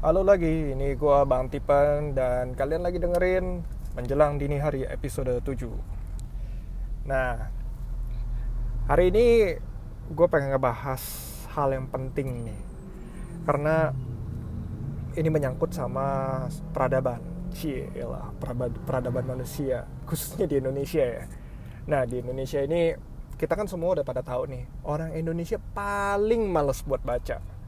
Halo lagi, ini gua Bang Tipan dan kalian lagi dengerin Menjelang Dini Hari episode 7 Nah, hari ini gue pengen ngebahas hal yang penting nih. Karena ini menyangkut sama peradaban. Cielah, peradaban manusia Khususnya di Indonesia ya. Nah, di Indonesia ini kita kan semua udah pada tahu nih Orang Indonesia paling males buat baca.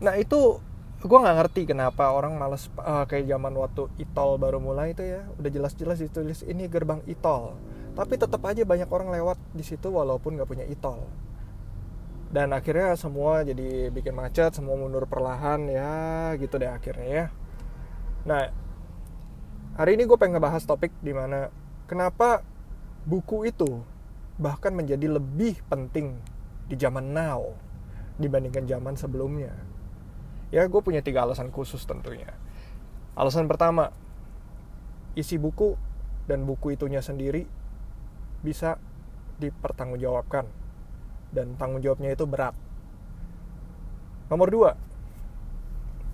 Nah itu gue nggak ngerti kenapa orang males uh, kayak zaman waktu itol baru mulai itu ya udah jelas-jelas ditulis ini gerbang itol. Tapi tetap aja banyak orang lewat di situ walaupun nggak punya itol. Dan akhirnya semua jadi bikin macet semua mundur perlahan ya gitu deh akhirnya ya. Nah hari ini gue pengen ngebahas topik di mana kenapa buku itu bahkan menjadi lebih penting di zaman now dibandingkan zaman sebelumnya Ya gue punya tiga alasan khusus tentunya. Alasan pertama, isi buku dan buku itunya sendiri bisa dipertanggungjawabkan dan tanggung jawabnya itu berat. Nomor dua,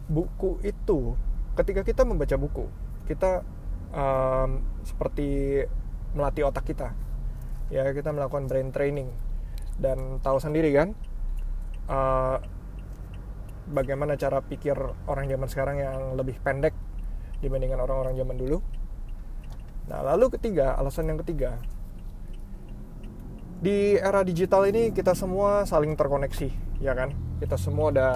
buku itu ketika kita membaca buku kita um, seperti melatih otak kita ya kita melakukan brain training dan tahu sendiri kan uh, bagaimana cara pikir orang zaman sekarang yang lebih pendek dibandingkan orang-orang zaman dulu. Nah, lalu ketiga, alasan yang ketiga, di era digital ini kita semua saling terkoneksi, ya kan? Kita semua ada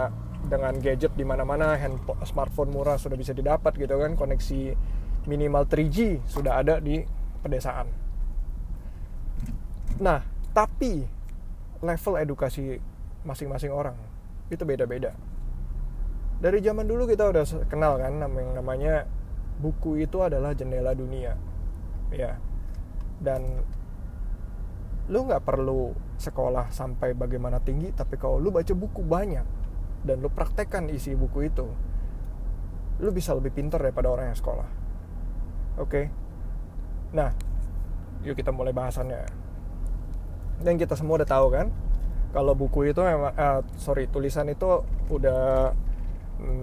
dengan gadget di mana-mana, handphone, smartphone murah sudah bisa didapat gitu kan, koneksi minimal 3G sudah ada di pedesaan. Nah, tapi level edukasi masing-masing orang itu beda-beda dari zaman dulu kita udah kenal kan yang namanya buku itu adalah jendela dunia. Ya. Dan lu nggak perlu sekolah sampai bagaimana tinggi tapi kalau lu baca buku banyak dan lu praktekkan isi buku itu lu bisa lebih pintar daripada orang yang sekolah. Oke? Okay? nah yuk kita mulai bahasannya. Dan kita semua udah tahu kan kalau buku itu memang uh, sorry tulisan itu udah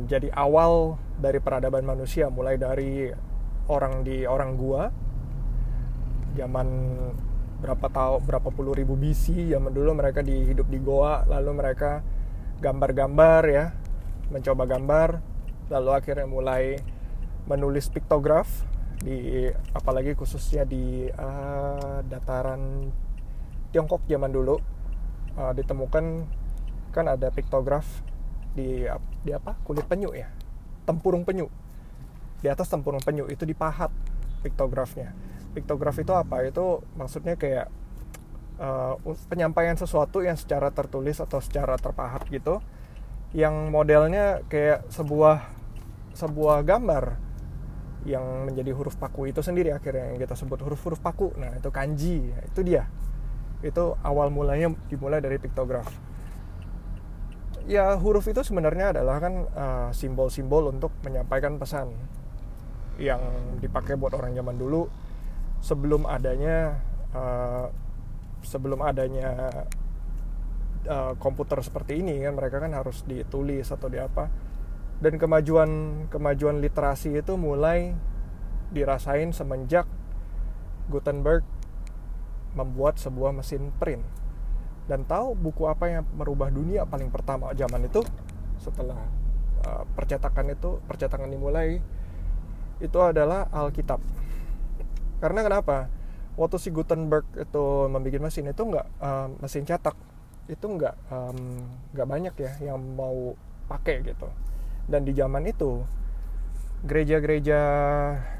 jadi awal dari peradaban manusia mulai dari orang di orang gua zaman berapa tahu berapa puluh ribu BC zaman dulu mereka dihidup di goa lalu mereka gambar-gambar ya mencoba gambar lalu akhirnya mulai menulis piktograf di apalagi khususnya di uh, dataran Tiongkok zaman dulu. Uh, ditemukan kan ada piktograf di di apa? Kulit penyu ya. Tempurung penyu. Di atas tempurung penyu itu dipahat piktografnya. Piktograf itu apa? Itu maksudnya kayak uh, penyampaian sesuatu yang secara tertulis atau secara terpahat gitu yang modelnya kayak sebuah sebuah gambar yang menjadi huruf paku itu sendiri akhirnya yang kita sebut huruf-huruf paku. Nah itu kanji itu dia. Itu awal mulanya dimulai dari piktograf ya huruf itu sebenarnya adalah kan uh, simbol-simbol untuk menyampaikan pesan yang dipakai buat orang zaman dulu. Sebelum adanya uh, sebelum adanya uh, komputer seperti ini kan mereka kan harus ditulis atau di apa. Dan kemajuan kemajuan literasi itu mulai dirasain semenjak Gutenberg membuat sebuah mesin print dan tahu buku apa yang merubah dunia paling pertama zaman itu? Setelah uh, percetakan itu percetakan dimulai itu adalah Alkitab. Karena kenapa? Waktu si Gutenberg itu membuat mesin itu nggak uh, mesin cetak. Itu nggak nggak banyak ya yang mau pakai gitu. Dan di zaman itu gereja-gereja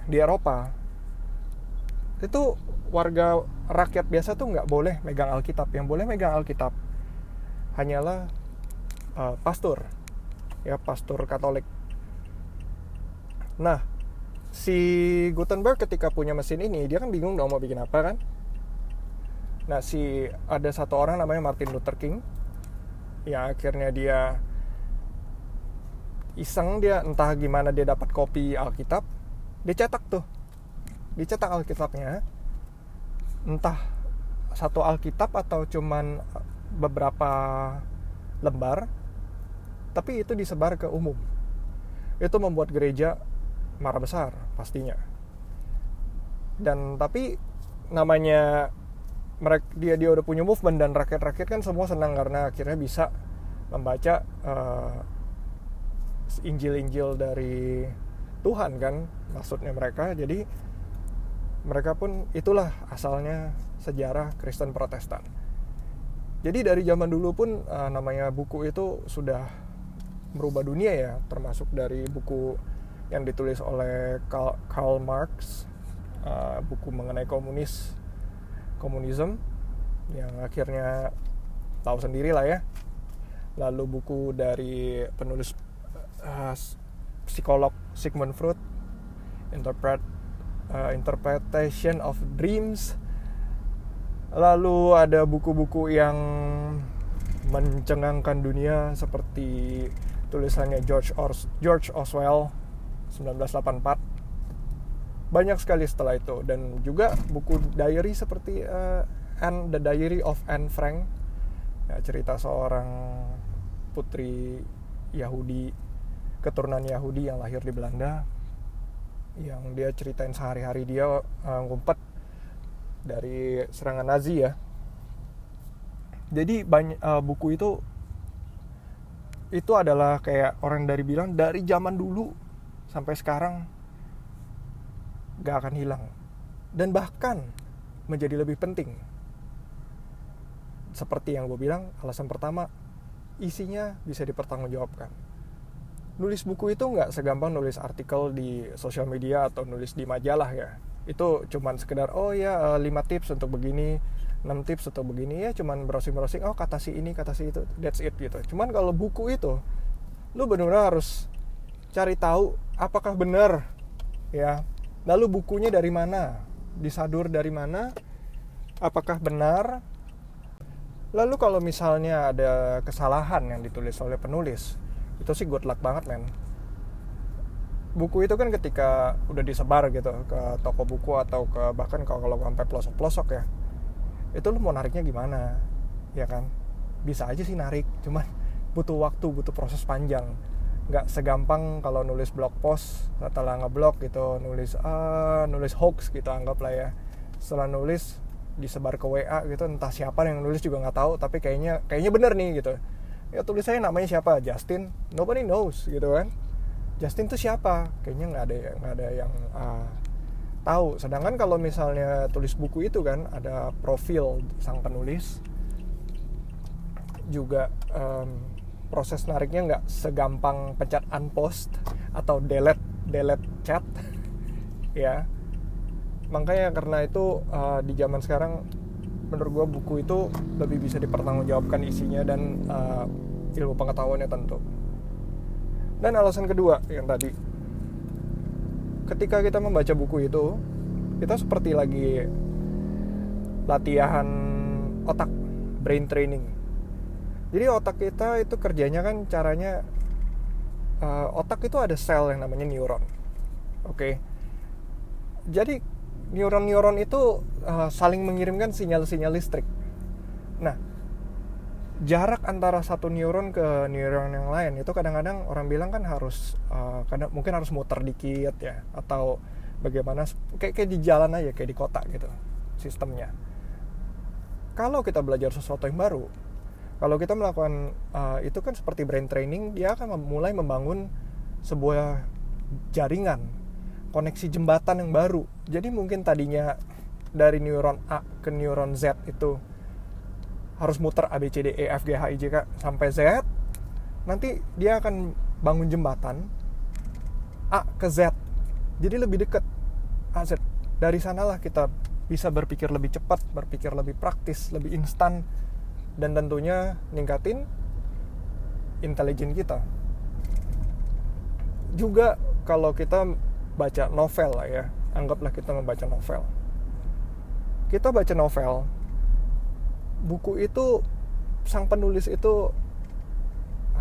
di Eropa itu warga rakyat biasa tuh nggak boleh megang Alkitab. Yang boleh megang Alkitab hanyalah uh, pastor. Ya pastor Katolik. Nah si Gutenberg ketika punya mesin ini dia kan bingung dong mau bikin apa kan? Nah si ada satu orang namanya Martin Luther King yang akhirnya dia iseng dia entah gimana dia dapat kopi Alkitab dia cetak tuh dicetak Alkitabnya. Entah satu Alkitab atau cuman beberapa lembar tapi itu disebar ke umum. Itu membuat gereja marah besar pastinya. Dan tapi namanya mereka dia dia udah punya movement dan rakyat-rakyat kan semua senang karena akhirnya bisa membaca uh, Injil-Injil dari Tuhan kan maksudnya mereka. Jadi mereka pun itulah asalnya sejarah Kristen Protestan. Jadi dari zaman dulu pun uh, namanya buku itu sudah merubah dunia ya termasuk dari buku yang ditulis oleh Karl Marx uh, buku mengenai komunis komunisme yang akhirnya tahu sendiri lah ya. Lalu buku dari penulis uh, psikolog Sigmund Freud interpret uh, interpretation of dreams. Lalu ada buku-buku yang mencengangkan dunia seperti tulisannya George, Ors George Oswell 1984 banyak sekali setelah itu. Dan juga buku diary seperti uh, Anne the Diary of Anne Frank. Ya, cerita seorang putri Yahudi keturunan Yahudi yang lahir di Belanda yang dia ceritain sehari-hari dia uh, ngumpet dari serangan Nazi ya. Jadi banyak uh, buku itu itu adalah kayak orang dari bilang dari zaman dulu sampai sekarang gak akan hilang. Dan bahkan menjadi lebih penting. Seperti yang gue bilang alasan pertama isinya bisa dipertanggungjawabkan nulis buku itu nggak segampang nulis artikel di sosial media atau nulis di majalah ya. Itu cuman sekedar oh ya 5 eh, tips untuk begini 6 tips untuk begini. Ya cuman browsing-browsing oh kata si ini kata si itu that's it gitu. Cuman kalau buku itu lu benar-benar harus cari tahu apakah benar ya. Lalu bukunya dari mana disadur dari mana apakah benar. Lalu kalau misalnya ada kesalahan yang ditulis oleh penulis itu sih good luck banget men. Buku itu kan ketika udah disebar gitu ke toko buku atau ke bahkan kalau sampai pelosok-pelosok ya itu lu mau nariknya gimana ya kan? Bisa aja sih narik cuman butuh waktu butuh proses panjang. Nggak segampang kalau nulis blog post setelah ngeblog gitu nulis uh, nulis hoax gitu anggaplah ya. Setelah nulis disebar ke WA gitu entah siapa yang nulis juga nggak tahu tapi kayaknya kayaknya bener nih gitu ya tulis saya namanya siapa? Justin. Nobody knows gitu kan? Justin tuh siapa? Kayaknya nggak ada nggak ada yang uh, tahu. Sedangkan kalau misalnya tulis buku itu kan ada profil sang penulis. Juga um, proses nariknya nggak segampang pencet unpost atau delete delete chat. Ya. Makanya karena itu uh, di zaman sekarang menurut gue buku itu lebih bisa dipertanggungjawabkan isinya dan uh, ilmu pengetahuannya tentu. Dan alasan kedua yang tadi. Ketika kita membaca buku itu kita seperti lagi latihan otak brain training. Jadi otak kita itu kerjanya kan caranya uh, otak itu ada sel yang namanya neuron. Oke? Okay? jadi neuron-neuron itu uh, saling mengirimkan sinyal-sinyal listrik. Nah jarak antara satu neuron ke neuron yang lain itu kadang-kadang orang bilang kan harus uh, kadang mungkin harus muter dikit ya atau bagaimana kayak kayak di jalan aja kayak di kota gitu sistemnya. Kalau kita belajar sesuatu yang baru kalau kita melakukan uh, itu kan seperti brain training dia akan mulai membangun sebuah jaringan koneksi jembatan yang baru. Jadi mungkin tadinya dari neuron A ke neuron Z itu harus muter A B C D E F G H I J K sampai Z nanti dia akan bangun jembatan A ke Z. Jadi lebih dekat A Z. Dari sanalah kita bisa berpikir lebih cepat berpikir lebih praktis lebih instan dan tentunya ningkatin intelijen kita. Juga kalau kita baca novel lah ya. Anggaplah kita membaca novel. Kita baca novel buku itu sang penulis itu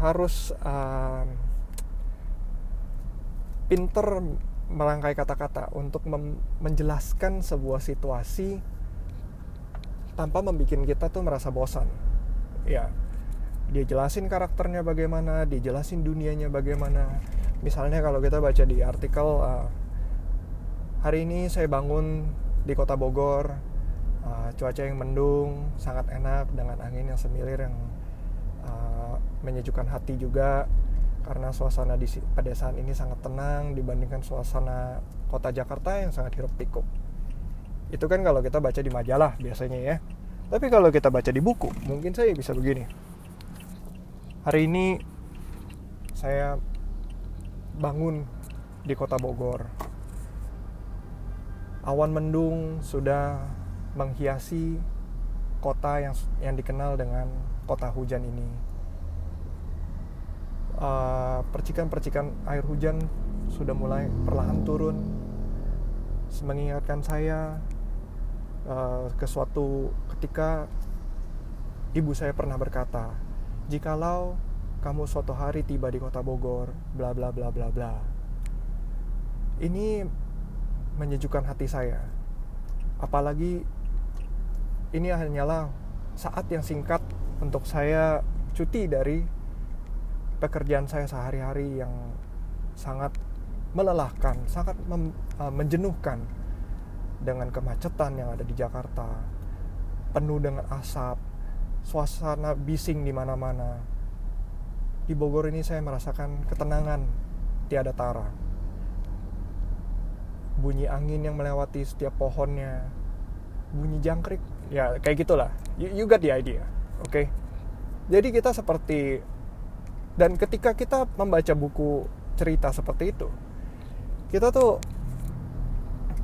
harus um, pinter merangkai kata-kata untuk menjelaskan sebuah situasi tanpa membuat kita tuh merasa bosan. Ya dia jelasin karakternya bagaimana dia jelasin dunianya bagaimana misalnya kalau kita baca di artikel uh, hari ini saya bangun di kota Bogor uh, cuaca yang mendung sangat enak dengan angin yang semilir yang uh, menyejukkan hati juga karena suasana di pedesaan ini sangat tenang dibandingkan suasana kota Jakarta yang sangat hiruk pikuk. Itu kan kalau kita baca di majalah biasanya ya. Tapi kalau kita baca di buku mungkin saya bisa begini. Hari ini saya bangun di kota Bogor. Awan mendung sudah menghiasi kota yang yang dikenal dengan kota hujan ini. Uh, percikan-percikan air hujan sudah mulai perlahan turun. Mengingatkan saya uh, ke suatu ketika ibu saya pernah berkata, "Jikalau kamu suatu hari tiba di kota Bogor, bla bla bla bla bla." Ini menyejukkan hati saya. Apalagi ini hanyalah saat yang singkat untuk saya cuti dari pekerjaan saya sehari-hari yang sangat melelahkan, sangat uh, menjenuhkan dengan kemacetan yang ada di Jakarta, penuh dengan asap, suasana bising di mana-mana. Di Bogor ini saya merasakan ketenangan tiada tara. Bunyi angin yang melewati setiap pohonnya, bunyi jangkrik, ya kayak gitulah. You, you got the idea, oke? Okay? Jadi kita seperti dan ketika kita membaca buku cerita seperti itu kita tuh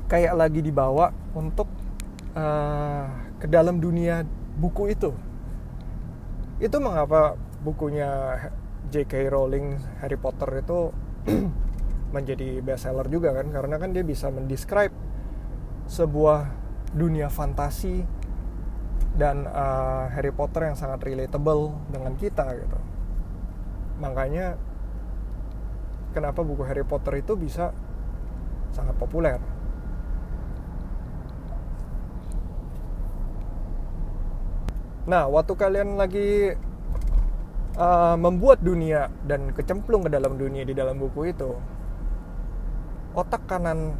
kayak lagi dibawa untuk uh, ke dalam dunia buku itu itu mengapa bukunya J.K. Rowling Harry Potter itu menjadi bestseller juga kan karena kan dia bisa mendescribe sebuah dunia fantasi dan uh, Harry Potter yang sangat relatable dengan kita gitu makanya kenapa buku Harry Potter itu bisa sangat populer nah waktu kalian lagi uh, membuat dunia dan kecemplung ke dalam dunia di dalam buku itu otak kanan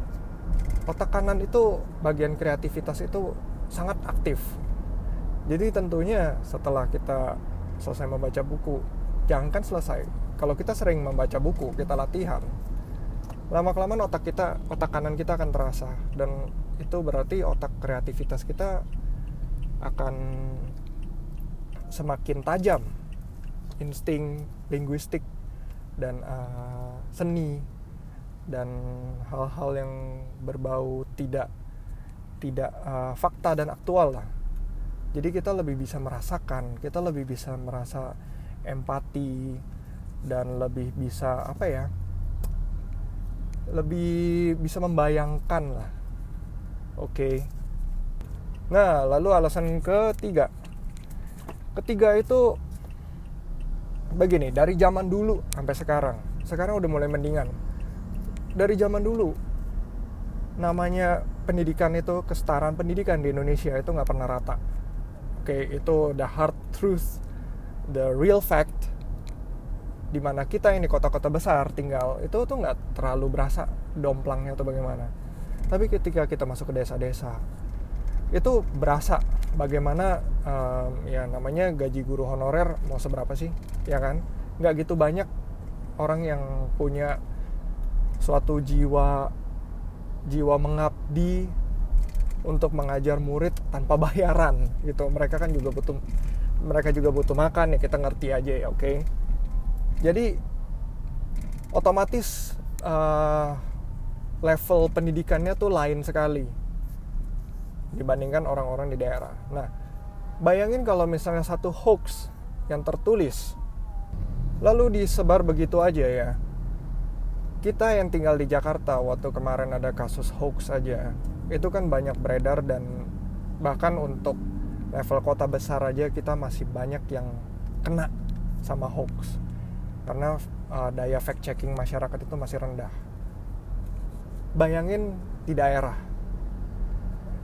otak kanan itu bagian kreativitas itu sangat aktif. Jadi tentunya setelah kita selesai membaca buku jangan kan selesai. Kalau kita sering membaca buku kita latihan lama kelamaan otak kita otak kanan kita akan terasa. Dan itu berarti otak kreativitas kita akan semakin tajam insting linguistik dan uh, seni dan hal-hal yang berbau tidak tidak uh, fakta dan aktual lah. Jadi kita lebih bisa merasakan kita lebih bisa merasa empati dan lebih bisa apa ya lebih bisa membayangkan lah. Oke. Okay. nah lalu alasan ketiga. Ketiga itu begini dari zaman dulu sampai sekarang sekarang udah mulai mendingan. Dari zaman dulu namanya pendidikan itu kesetaraan pendidikan di Indonesia itu nggak pernah rata. Oke itu the hard truth the real fact di mana kita ini kota-kota besar tinggal itu tuh nggak terlalu berasa domplangnya atau bagaimana. Tapi ketika kita masuk ke desa-desa itu berasa bagaimana um, ya namanya gaji guru honorer mau seberapa sih ya kan? Nggak gitu banyak orang yang punya suatu jiwa jiwa mengabdi untuk mengajar murid tanpa bayaran gitu. Mereka kan juga butuh mereka juga butuh makan ya kita ngerti aja ya oke? Okay? jadi otomatis uh, level pendidikannya tuh lain sekali dibandingkan orang-orang di daerah. Nah bayangin kalau misalnya satu hoax yang tertulis lalu disebar begitu aja ya. Kita yang tinggal di Jakarta waktu kemarin ada kasus hoax aja itu kan banyak beredar dan bahkan untuk level kota besar aja kita masih banyak yang kena sama hoax. Karena uh, daya fact checking masyarakat itu masih rendah. Bayangin di daerah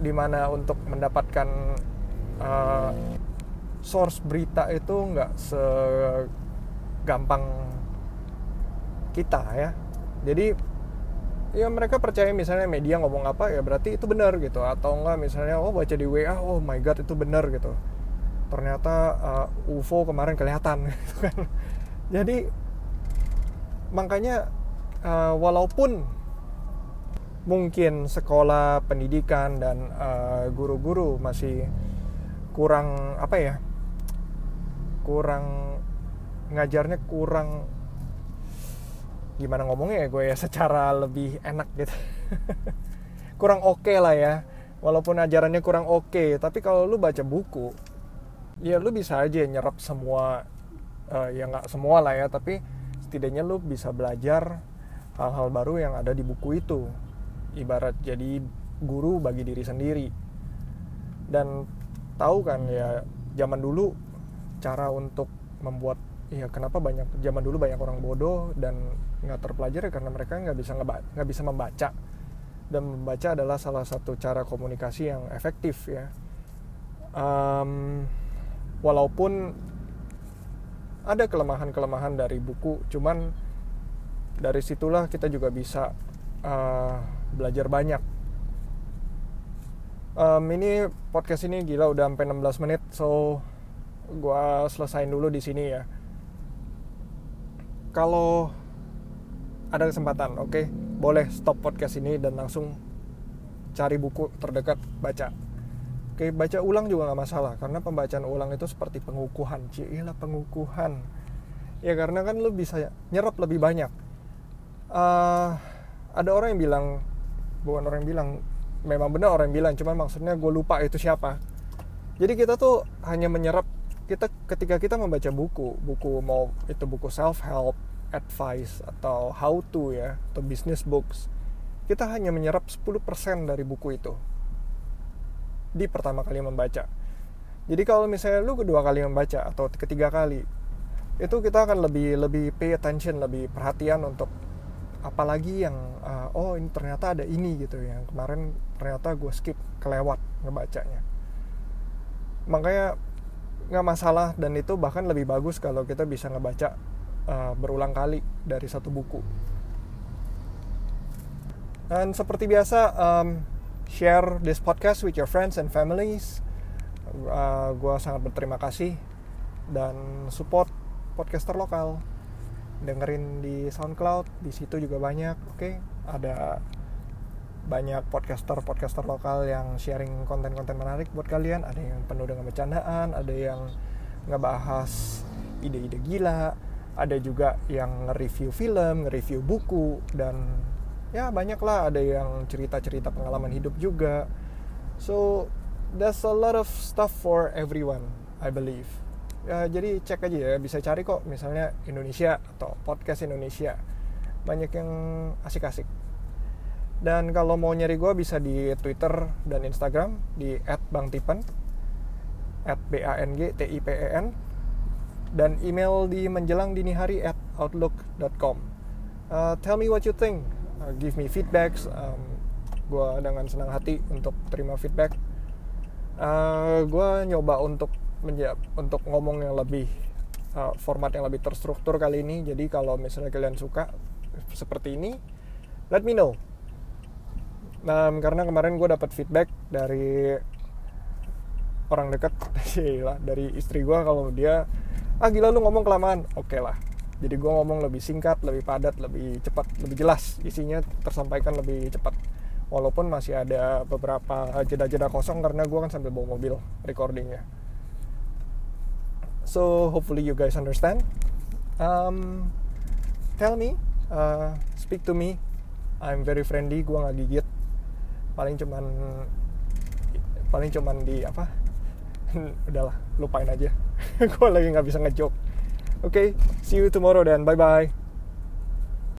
di mana untuk mendapatkan uh, source berita itu nggak segampang kita ya. Jadi ya mereka percaya misalnya media ngomong apa ya berarti itu benar gitu. Atau enggak misalnya oh baca di WA oh my god itu benar gitu. Ternyata uh, UFO kemarin kelihatan gitu kan. Jadi makanya uh, walaupun mungkin sekolah pendidikan dan uh, guru-guru uh, masih kurang apa ya kurang ngajarnya kurang gimana ngomongnya ya gue ya secara lebih enak gitu. Kurang oke okay lah ya walaupun ajarannya kurang oke okay, tapi kalau lu baca buku ya lu bisa aja nyerap semua uh, ya nggak semua lah ya tapi setidaknya lu bisa belajar hal-hal baru yang ada di buku itu ibarat jadi guru bagi diri sendiri. Dan tahu kan ya zaman dulu cara untuk membuat ya kenapa banyak zaman dulu banyak orang bodoh dan nggak terpelajari karena mereka nggak bisa nggak bisa membaca. Dan membaca adalah salah satu cara komunikasi yang efektif ya. Um, walaupun ada kelemahan-kelemahan dari buku cuman dari situlah kita juga bisa uh, belajar banyak um, ini podcast ini gila udah sampai 16 menit so gue selesain dulu di sini ya kalau ada kesempatan, oke, okay, boleh stop podcast ini dan langsung cari buku terdekat baca. Oke, okay, baca ulang juga nggak masalah karena pembacaan ulang itu seperti pengukuhan. Cilah pengukuhan. Ya karena kan lu bisa nyerap lebih banyak. Uh, ada orang yang bilang, bukan orang yang bilang, memang benar orang yang bilang, cuman maksudnya gue lupa itu siapa. Jadi kita tuh hanya menyerap kita ketika kita membaca buku, buku mau itu buku self help, advice atau how to ya, atau business books, kita hanya menyerap 10% dari buku itu di pertama kali membaca. Jadi kalau misalnya lu kedua kali membaca atau ketiga kali, itu kita akan lebih lebih pay attention, lebih perhatian untuk apalagi yang uh, oh ini ternyata ada ini gitu. Yang kemarin ternyata gue skip kelewat ngebacanya. Makanya nggak masalah dan itu bahkan lebih bagus kalau kita bisa ngebaca uh, berulang kali dari satu buku. Dan seperti biasa um, share this podcast with your friends and families. Uh, eh, gue sangat berterima kasih dan support podcaster lokal dengerin di SoundCloud di situ juga banyak oke okay? ada banyak podcaster-podcaster lokal yang sharing konten-konten menarik buat kalian. Ada yang penuh dengan bercandaan, ada yang ngebahas ide-ide gila, ada juga yang nge-review film, nge-review buku dan ya banyak lah ada yang cerita-cerita pengalaman hidup juga. So there's a lot of stuff for everyone, I believe. Ya, jadi cek aja ya, bisa cari kok misalnya Indonesia atau podcast Indonesia. Banyak yang asik-asik dan kalau mau nyari gue bisa di Twitter dan Instagram di @bangtipen @b-a-n-g-t-i-p-e-n dan email di menjelang dini hari at outlook.com. Uh, tell me what you think, uh, give me feedbacks. Um, gue dengan senang hati untuk terima feedback. Uh, gue nyoba untuk untuk ngomong yang lebih uh, format yang lebih terstruktur kali ini. Jadi kalau misalnya kalian suka seperti ini, let me know. Nah, karena kemarin gue dapat feedback dari orang dekat lah dari istri gue kalau dia ah gila lu ngomong kelamaan. Oke okay lah. Jadi gue ngomong lebih singkat lebih padat lebih cepat lebih jelas. Isinya tersampaikan lebih cepat. Walaupun masih ada beberapa jeda-jeda kosong karena gue kan sambil bawa mobil recordingnya so hopefully you guys understand. Um, tell me uh, speak to me. I'm very friendly gue nggak gigit. Paling cuman paling cuman di apa? Udahlah lupain aja. Gue lagi nggak bisa ngejok oke okay, see you tomorrow dan bye bye